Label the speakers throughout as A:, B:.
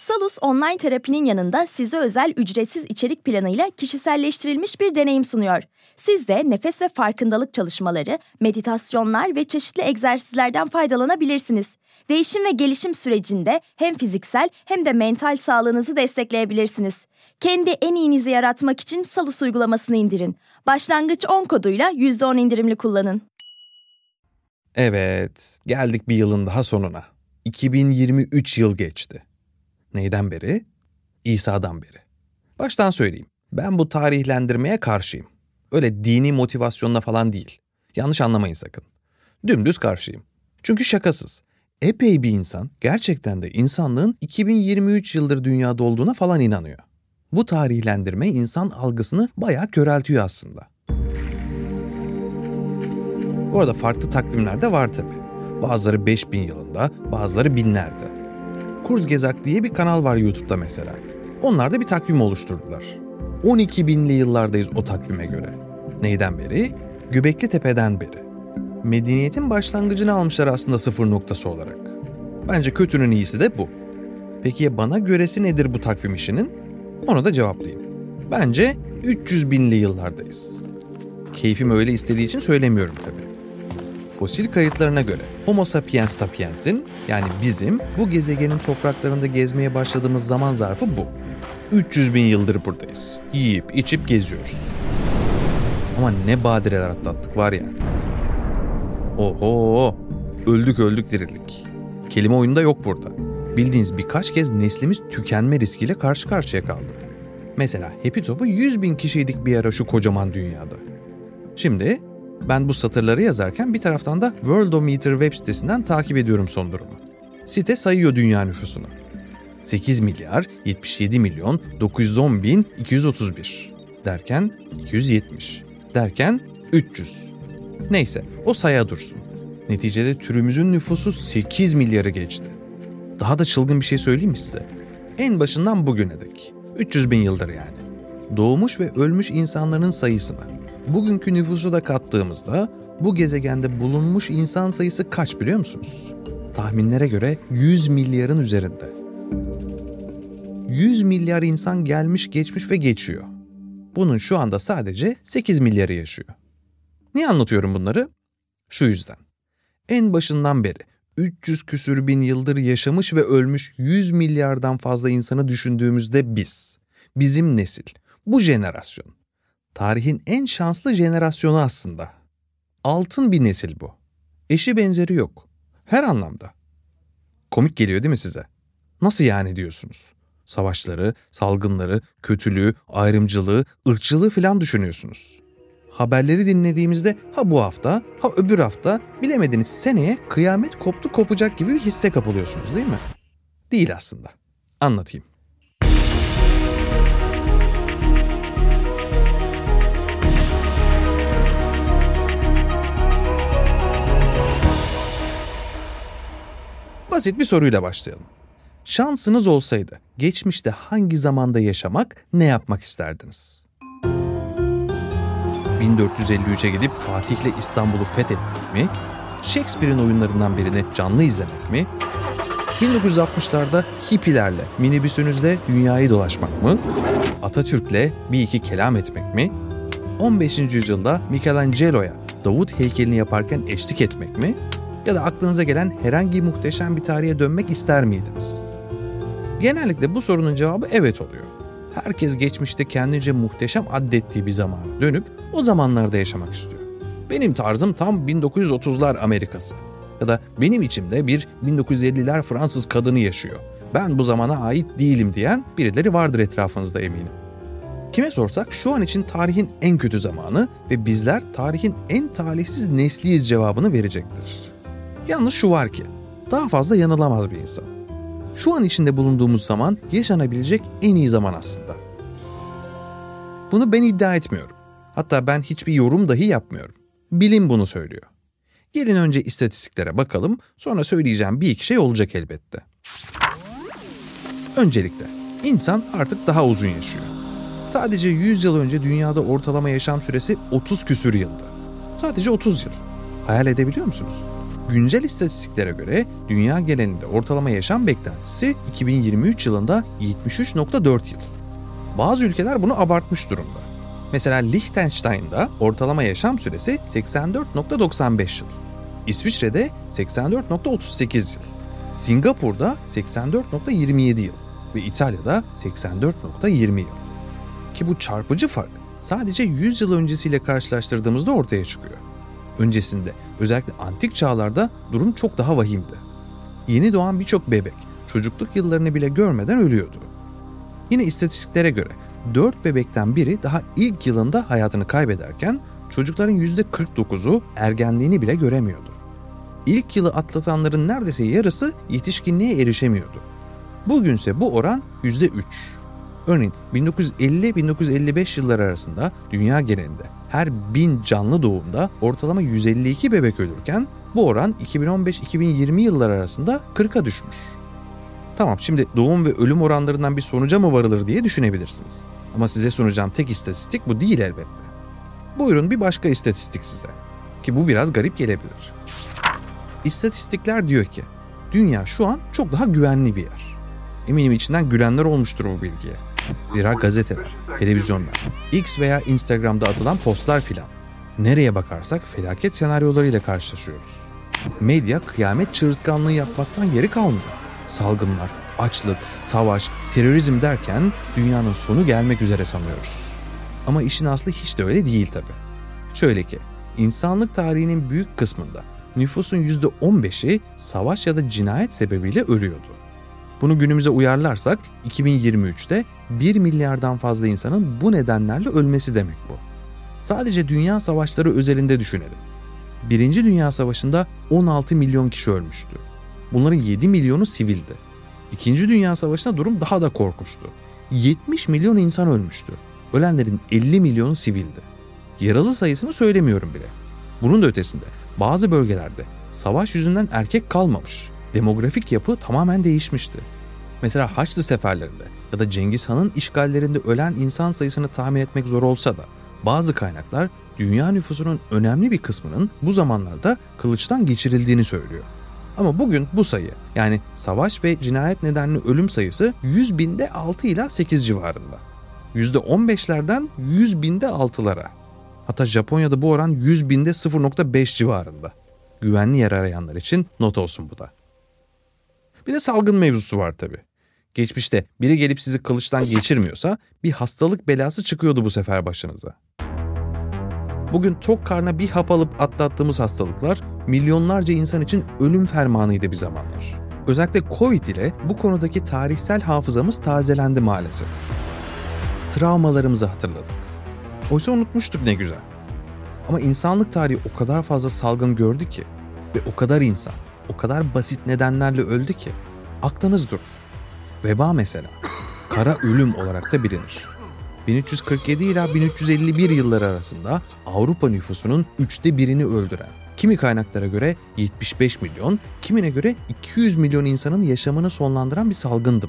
A: Salus online terapinin yanında size özel ücretsiz içerik planıyla kişiselleştirilmiş bir deneyim sunuyor. Siz de nefes ve farkındalık çalışmaları, meditasyonlar ve çeşitli egzersizlerden faydalanabilirsiniz. Değişim ve gelişim sürecinde hem fiziksel hem de mental sağlığınızı destekleyebilirsiniz. Kendi en iyinizi yaratmak için Salus uygulamasını indirin. Başlangıç 10 koduyla %10 indirimli kullanın.
B: Evet, geldik bir yılın daha sonuna. 2023 yıl geçti. Neyden beri? İsa'dan beri. Baştan söyleyeyim. Ben bu tarihlendirmeye karşıyım. Öyle dini motivasyonla falan değil. Yanlış anlamayın sakın. Dümdüz karşıyım. Çünkü şakasız. Epey bir insan gerçekten de insanlığın 2023 yıldır dünyada olduğuna falan inanıyor. Bu tarihlendirme insan algısını bayağı köreltiyor aslında. Bu arada farklı takvimler de var tabi. Bazıları 5000 yılında, bazıları binlerde. Kurzgesagt diye bir kanal var YouTube'da mesela. Onlar da bir takvim oluşturdular. 12 binli yıllardayız o takvime göre. Neyden beri? Göbekli Tepe'den beri. Medeniyetin başlangıcını almışlar aslında sıfır noktası olarak. Bence kötünün iyisi de bu. Peki ya bana göresi nedir bu takvim işinin? Onu da cevaplayayım. Bence 300 binli yıllardayız. Keyfim öyle istediği için söylemiyorum tabii. Fosil kayıtlarına göre Homo sapiens sapiens'in yani bizim bu gezegenin topraklarında gezmeye başladığımız zaman zarfı bu. 300 bin yıldır buradayız. Yiyip içip geziyoruz. Ama ne badireler atlattık var ya. Oho! Öldük öldük dirildik. Kelime oyunda yok burada. Bildiğiniz birkaç kez neslimiz tükenme riskiyle karşı karşıya kaldı. Mesela Happy Top'u 100 bin kişiydik bir ara şu kocaman dünyada. Şimdi ben bu satırları yazarken bir taraftan da Worldometer web sitesinden takip ediyorum son durumu. Site sayıyor dünya nüfusunu. 8 milyar 77 milyon 910 bin 231 derken 270 derken 300. Neyse o saya dursun. Neticede türümüzün nüfusu 8 milyarı geçti. Daha da çılgın bir şey söyleyeyim mi size? En başından bugüne dek. 300 bin yıldır yani. Doğmuş ve ölmüş insanların sayısına bugünkü nüfusu da kattığımızda bu gezegende bulunmuş insan sayısı kaç biliyor musunuz? Tahminlere göre 100 milyarın üzerinde. 100 milyar insan gelmiş geçmiş ve geçiyor. Bunun şu anda sadece 8 milyarı yaşıyor. Niye anlatıyorum bunları? Şu yüzden. En başından beri 300 küsür bin yıldır yaşamış ve ölmüş 100 milyardan fazla insanı düşündüğümüzde biz, bizim nesil, bu jenerasyon, tarihin en şanslı jenerasyonu aslında. Altın bir nesil bu. Eşi benzeri yok. Her anlamda. Komik geliyor değil mi size? Nasıl yani diyorsunuz? Savaşları, salgınları, kötülüğü, ayrımcılığı, ırkçılığı falan düşünüyorsunuz. Haberleri dinlediğimizde ha bu hafta ha öbür hafta bilemediniz seneye kıyamet koptu kopacak gibi bir hisse kapılıyorsunuz değil mi? Değil aslında. Anlatayım. Basit bir soruyla başlayalım. Şansınız olsaydı geçmişte hangi zamanda yaşamak, ne yapmak isterdiniz? 1453'e gidip Fatih'le İstanbul'u fethetmek mi? Shakespeare'in oyunlarından birini canlı izlemek mi? 1960'larda hippilerle, minibüsünüzle dünyayı dolaşmak mı? Atatürk'le bir iki kelam etmek mi? 15. yüzyılda Michelangelo'ya Davut heykelini yaparken eşlik etmek mi? Ya da aklınıza gelen herhangi muhteşem bir tarihe dönmek ister miydiniz? Genellikle bu sorunun cevabı evet oluyor. Herkes geçmişte kendince muhteşem addettiği bir zamana dönüp o zamanlarda yaşamak istiyor. Benim tarzım tam 1930'lar Amerikası. Ya da benim içimde bir 1950'ler Fransız kadını yaşıyor. Ben bu zamana ait değilim diyen birileri vardır etrafınızda eminim. Kime sorsak şu an için tarihin en kötü zamanı ve bizler tarihin en talihsiz nesliyiz cevabını verecektir. Yalnız şu var ki, daha fazla yanılamaz bir insan. Şu an içinde bulunduğumuz zaman yaşanabilecek en iyi zaman aslında. Bunu ben iddia etmiyorum. Hatta ben hiçbir yorum dahi yapmıyorum. Bilim bunu söylüyor. Gelin önce istatistiklere bakalım, sonra söyleyeceğim bir iki şey olacak elbette. Öncelikle, insan artık daha uzun yaşıyor. Sadece 100 yıl önce dünyada ortalama yaşam süresi 30 küsür yıldı. Sadece 30 yıl. Hayal edebiliyor musunuz? Güncel istatistiklere göre dünya genelinde ortalama yaşam beklentisi 2023 yılında 73.4 yıl. Bazı ülkeler bunu abartmış durumda. Mesela Liechtenstein'da ortalama yaşam süresi 84.95 yıl. İsviçre'de 84.38 yıl. Singapur'da 84.27 yıl ve İtalya'da 84.20 yıl. Ki bu çarpıcı fark sadece 100 yıl öncesiyle karşılaştırdığımızda ortaya çıkıyor. Öncesinde özellikle antik çağlarda durum çok daha vahimdi. Yeni doğan birçok bebek çocukluk yıllarını bile görmeden ölüyordu. Yine istatistiklere göre 4 bebekten biri daha ilk yılında hayatını kaybederken çocukların %49'u ergenliğini bile göremiyordu. İlk yılı atlatanların neredeyse yarısı yetişkinliğe erişemiyordu. Bugünse bu oran %3. Örneğin 1950-1955 yılları arasında dünya genelinde her bin canlı doğumda ortalama 152 bebek ölürken bu oran 2015-2020 yılları arasında 40'a düşmüş. Tamam şimdi doğum ve ölüm oranlarından bir sonuca mı varılır diye düşünebilirsiniz. Ama size sunacağım tek istatistik bu değil elbette. Buyurun bir başka istatistik size. Ki bu biraz garip gelebilir. İstatistikler diyor ki dünya şu an çok daha güvenli bir yer. Eminim içinden gülenler olmuştur bu bilgiye. Zira gazeteler, televizyonlar, X veya Instagram'da atılan postlar filan. Nereye bakarsak felaket senaryolarıyla karşılaşıyoruz. Medya kıyamet çığırtkanlığı yapmaktan geri kalmıyor. Salgınlar, açlık, savaş, terörizm derken dünyanın sonu gelmek üzere sanıyoruz. Ama işin aslı hiç de öyle değil tabi. Şöyle ki, insanlık tarihinin büyük kısmında nüfusun %15'i savaş ya da cinayet sebebiyle ölüyordu. Bunu günümüze uyarlarsak 2023'te 1 milyardan fazla insanın bu nedenlerle ölmesi demek bu. Sadece dünya savaşları özelinde düşünelim. Birinci Dünya Savaşı'nda 16 milyon kişi ölmüştü. Bunların 7 milyonu sivildi. İkinci Dünya Savaşı'nda durum daha da korkunçtu. 70 milyon insan ölmüştü. Ölenlerin 50 milyonu sivildi. Yaralı sayısını söylemiyorum bile. Bunun da ötesinde bazı bölgelerde savaş yüzünden erkek kalmamış. Demografik yapı tamamen değişmişti. Mesela Haçlı seferlerinde ya da Cengiz Han'ın işgallerinde ölen insan sayısını tahmin etmek zor olsa da bazı kaynaklar dünya nüfusunun önemli bir kısmının bu zamanlarda kılıçtan geçirildiğini söylüyor. Ama bugün bu sayı yani savaş ve cinayet nedenli ölüm sayısı 100 binde 6 ila 8 civarında. %15'lerden 100 binde 6'lara. Hatta Japonya'da bu oran 100 binde 0.5 civarında. Güvenli yer arayanlar için not olsun bu da. Bir de salgın mevzusu var tabi. Geçmişte biri gelip sizi kılıçtan geçirmiyorsa bir hastalık belası çıkıyordu bu sefer başınıza. Bugün tok karna bir hap alıp atlattığımız hastalıklar milyonlarca insan için ölüm fermanıydı bir zamanlar. Özellikle Covid ile bu konudaki tarihsel hafızamız tazelendi maalesef. Travmalarımızı hatırladık. Oysa unutmuştuk ne güzel. Ama insanlık tarihi o kadar fazla salgın gördü ki ve o kadar insan, o kadar basit nedenlerle öldü ki aklınız durur. Veba mesela. Kara ölüm olarak da bilinir. 1347 ila 1351 yılları arasında Avrupa nüfusunun üçte birini öldüren, kimi kaynaklara göre 75 milyon, kimine göre 200 milyon insanın yaşamını sonlandıran bir salgındı.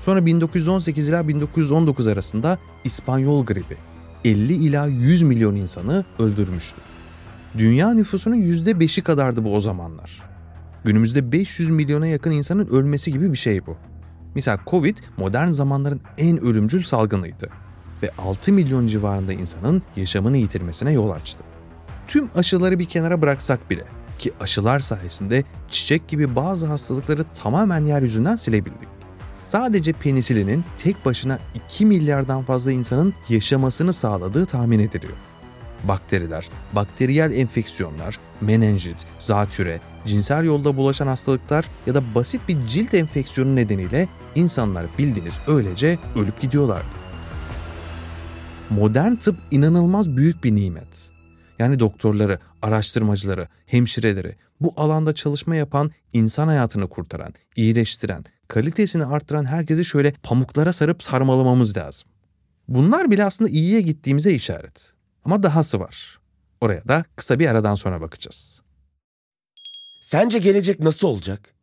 B: Sonra 1918 ila 1919 arasında İspanyol gribi 50 ila 100 milyon insanı öldürmüştü. Dünya nüfusunun %5'i kadardı bu o zamanlar. Günümüzde 500 milyona yakın insanın ölmesi gibi bir şey bu. Misal Covid modern zamanların en ölümcül salgınıydı ve 6 milyon civarında insanın yaşamını yitirmesine yol açtı. Tüm aşıları bir kenara bıraksak bile ki aşılar sayesinde çiçek gibi bazı hastalıkları tamamen yeryüzünden silebildik. Sadece penisilinin tek başına 2 milyardan fazla insanın yaşamasını sağladığı tahmin ediliyor. Bakteriler, bakteriyel enfeksiyonlar, menenjit, zatüre, cinsel yolda bulaşan hastalıklar ya da basit bir cilt enfeksiyonu nedeniyle insanlar bildiğiniz öylece ölüp gidiyorlardı. Modern tıp inanılmaz büyük bir nimet. Yani doktorları, araştırmacıları, hemşireleri, bu alanda çalışma yapan, insan hayatını kurtaran, iyileştiren, kalitesini arttıran herkesi şöyle pamuklara sarıp sarmalamamız lazım. Bunlar bile aslında iyiye gittiğimize işaret. Ama dahası var. Oraya da kısa bir aradan sonra bakacağız.
C: Sence gelecek nasıl olacak?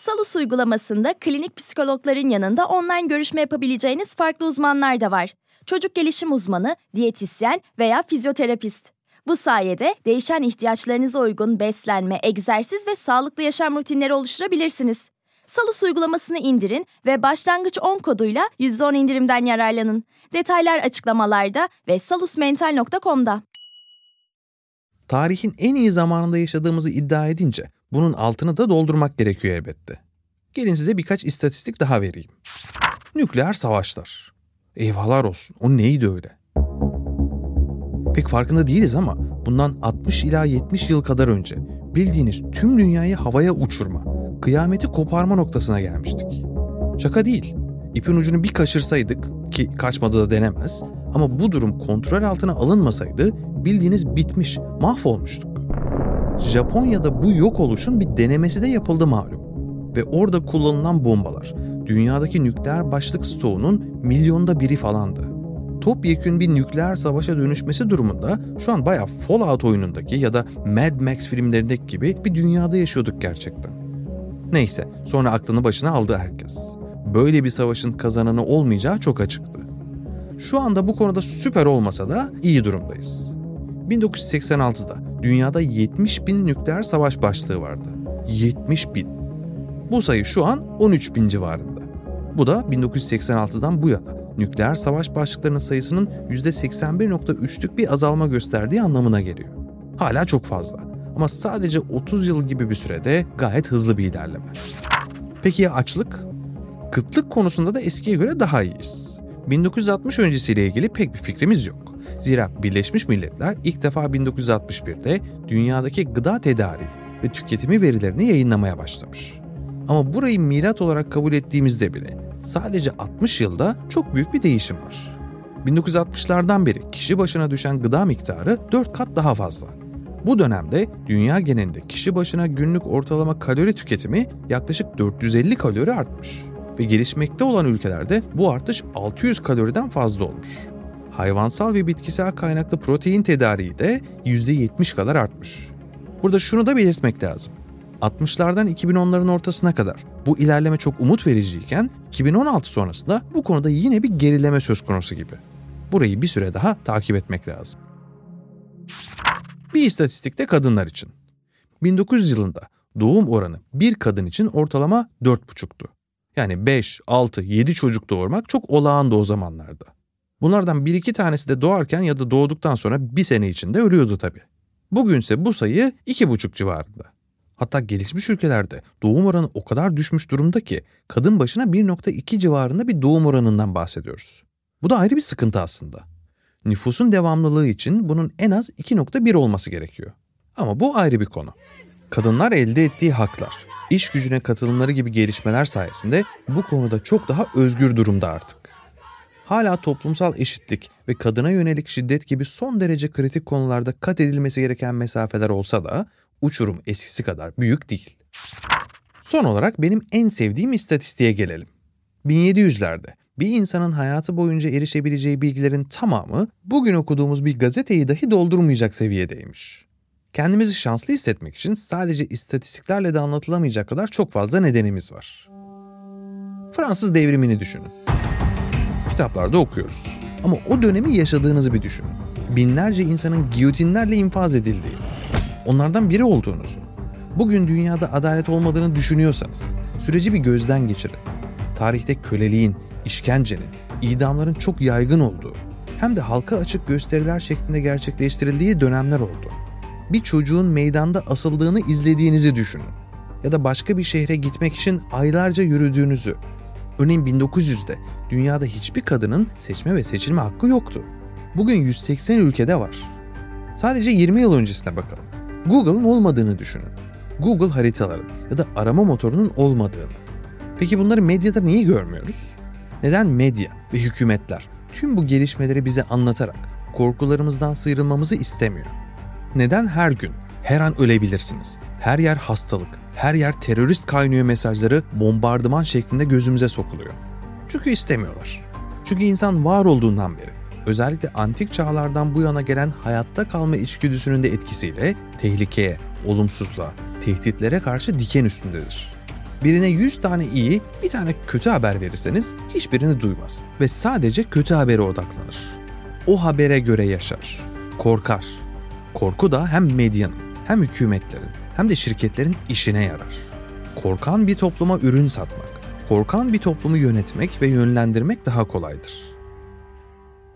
A: Salus uygulamasında klinik psikologların yanında online görüşme yapabileceğiniz farklı uzmanlar da var. Çocuk gelişim uzmanı, diyetisyen veya fizyoterapist. Bu sayede değişen ihtiyaçlarınıza uygun beslenme, egzersiz ve sağlıklı yaşam rutinleri oluşturabilirsiniz. Salus uygulamasını indirin ve başlangıç 10 koduyla %10 indirimden yararlanın. Detaylar açıklamalarda ve salusmental.com'da.
B: Tarihin en iyi zamanında yaşadığımızı iddia edince bunun altını da doldurmak gerekiyor elbette. Gelin size birkaç istatistik daha vereyim. Nükleer savaşlar. Eyvahlar olsun. O neydi öyle? Pek farkında değiliz ama bundan 60 ila 70 yıl kadar önce bildiğiniz tüm dünyayı havaya uçurma, kıyameti koparma noktasına gelmiştik. Şaka değil. İpin ucunu bir kaçırsaydık ki kaçmadı da denemez ama bu durum kontrol altına alınmasaydı bildiğiniz bitmiş, mahvolmuştuk. Japonya'da bu yok oluşun bir denemesi de yapıldı malum. Ve orada kullanılan bombalar dünyadaki nükleer başlık stoğunun milyonda biri falandı. Topyekün bir nükleer savaşa dönüşmesi durumunda şu an bayağı Fallout oyunundaki ya da Mad Max filmlerindeki gibi bir dünyada yaşıyorduk gerçekten. Neyse sonra aklını başına aldı herkes. Böyle bir savaşın kazananı olmayacağı çok açıktı. Şu anda bu konuda süper olmasa da iyi durumdayız. 1986'da dünyada 70 bin nükleer savaş başlığı vardı. 70 bin. Bu sayı şu an 13 bin civarında. Bu da 1986'dan bu yana nükleer savaş başlıklarının sayısının %81.3'lük bir azalma gösterdiği anlamına geliyor. Hala çok fazla ama sadece 30 yıl gibi bir sürede gayet hızlı bir ilerleme. Peki ya açlık? Kıtlık konusunda da eskiye göre daha iyiyiz. 1960 öncesiyle ilgili pek bir fikrimiz yok. Zira Birleşmiş Milletler ilk defa 1961'de dünyadaki gıda tedariği ve tüketimi verilerini yayınlamaya başlamış. Ama burayı milat olarak kabul ettiğimizde bile sadece 60 yılda çok büyük bir değişim var. 1960'lardan beri kişi başına düşen gıda miktarı 4 kat daha fazla. Bu dönemde dünya genelinde kişi başına günlük ortalama kalori tüketimi yaklaşık 450 kalori artmış ve gelişmekte olan ülkelerde bu artış 600 kaloriden fazla olmuş. Hayvansal ve bitkisel kaynaklı protein tedariği de %70 kadar artmış. Burada şunu da belirtmek lazım. 60'lardan 2010'ların ortasına kadar bu ilerleme çok umut vericiyken 2016 sonrasında bu konuda yine bir gerileme söz konusu gibi. Burayı bir süre daha takip etmek lazım. Bir istatistik de kadınlar için. 1900 yılında doğum oranı bir kadın için ortalama 4,5'tu. Yani 5, 6, 7 çocuk doğurmak çok olağandı o zamanlarda. Bunlardan bir iki tanesi de doğarken ya da doğduktan sonra bir sene içinde ölüyordu tabii. Bugünse bu sayı 2,5 civarında. Hatta gelişmiş ülkelerde doğum oranı o kadar düşmüş durumda ki kadın başına 1.2 civarında bir doğum oranından bahsediyoruz. Bu da ayrı bir sıkıntı aslında. Nüfusun devamlılığı için bunun en az 2.1 olması gerekiyor. Ama bu ayrı bir konu. Kadınlar elde ettiği haklar, iş gücüne katılımları gibi gelişmeler sayesinde bu konuda çok daha özgür durumda artık. Hala toplumsal eşitlik ve kadına yönelik şiddet gibi son derece kritik konularda kat edilmesi gereken mesafeler olsa da uçurum eskisi kadar büyük değil. Son olarak benim en sevdiğim istatistiğe gelelim. 1700'lerde bir insanın hayatı boyunca erişebileceği bilgilerin tamamı bugün okuduğumuz bir gazeteyi dahi doldurmayacak seviyedeymiş. Kendimizi şanslı hissetmek için sadece istatistiklerle de anlatılamayacak kadar çok fazla nedenimiz var. Fransız devrimini düşünün. Kitaplarda okuyoruz. Ama o dönemi yaşadığınızı bir düşünün. Binlerce insanın giyotinlerle infaz edildiği, onlardan biri olduğunuzu, bugün dünyada adalet olmadığını düşünüyorsanız süreci bir gözden geçirin. Tarihte köleliğin, işkencenin, idamların çok yaygın olduğu, hem de halka açık gösteriler şeklinde gerçekleştirildiği dönemler oldu. Bir çocuğun meydanda asıldığını izlediğinizi düşünün. Ya da başka bir şehre gitmek için aylarca yürüdüğünüzü. Örneğin 1900'de dünyada hiçbir kadının seçme ve seçilme hakkı yoktu. Bugün 180 ülkede var. Sadece 20 yıl öncesine bakalım. Google'ın olmadığını düşünün. Google haritaların ya da arama motorunun olmadığını. Peki bunları medyada niye görmüyoruz? Neden medya ve hükümetler tüm bu gelişmeleri bize anlatarak korkularımızdan sıyrılmamızı istemiyor? Neden her gün, her an ölebilirsiniz, her yer hastalık, her yer terörist kaynıyor mesajları bombardıman şeklinde gözümüze sokuluyor? Çünkü istemiyorlar. Çünkü insan var olduğundan beri, özellikle antik çağlardan bu yana gelen hayatta kalma içgüdüsünün de etkisiyle tehlikeye, olumsuzluğa, tehditlere karşı diken üstündedir. Birine 100 tane iyi, bir tane kötü haber verirseniz hiçbirini duymaz ve sadece kötü habere odaklanır. O habere göre yaşar, korkar. Korku da hem medyanın, hem hükümetlerin, hem de şirketlerin işine yarar. Korkan bir topluma ürün satmak, korkan bir toplumu yönetmek ve yönlendirmek daha kolaydır.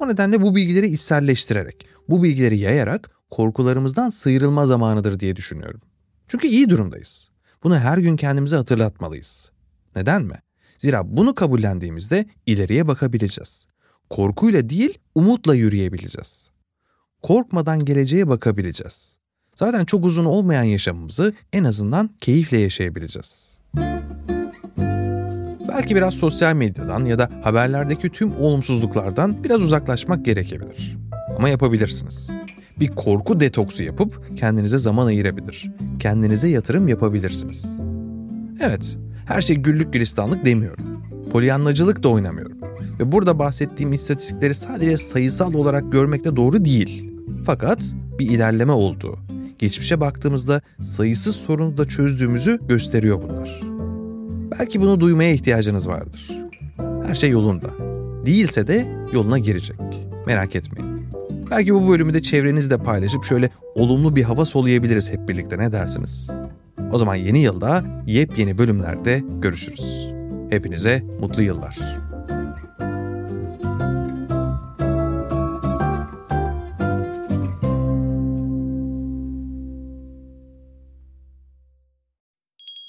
B: O nedenle bu bilgileri içselleştirerek, bu bilgileri yayarak korkularımızdan sıyrılma zamanıdır diye düşünüyorum. Çünkü iyi durumdayız. Bunu her gün kendimize hatırlatmalıyız. Neden mi? Zira bunu kabullendiğimizde ileriye bakabileceğiz. Korkuyla değil, umutla yürüyebileceğiz. Korkmadan geleceğe bakabileceğiz. Zaten çok uzun olmayan yaşamımızı en azından keyifle yaşayabileceğiz. Belki biraz sosyal medyadan ya da haberlerdeki tüm olumsuzluklardan biraz uzaklaşmak gerekebilir. Ama yapabilirsiniz. Bir korku detoksu yapıp kendinize zaman ayırabilir. Kendinize yatırım yapabilirsiniz. Evet, her şey güllük gülistanlık demiyorum. Polyanlacılık da oynamıyorum. Ve burada bahsettiğim istatistikleri sadece sayısal olarak görmek de doğru değil. Fakat bir ilerleme olduğu, geçmişe baktığımızda sayısız sorunu da çözdüğümüzü gösteriyor bunlar. Belki bunu duymaya ihtiyacınız vardır. Her şey yolunda. Değilse de yoluna girecek. Merak etmeyin. Belki bu bölümü de çevrenizle paylaşıp şöyle olumlu bir hava soluyabiliriz hep birlikte ne dersiniz? O zaman yeni yılda yepyeni bölümlerde görüşürüz. Hepinize mutlu yıllar.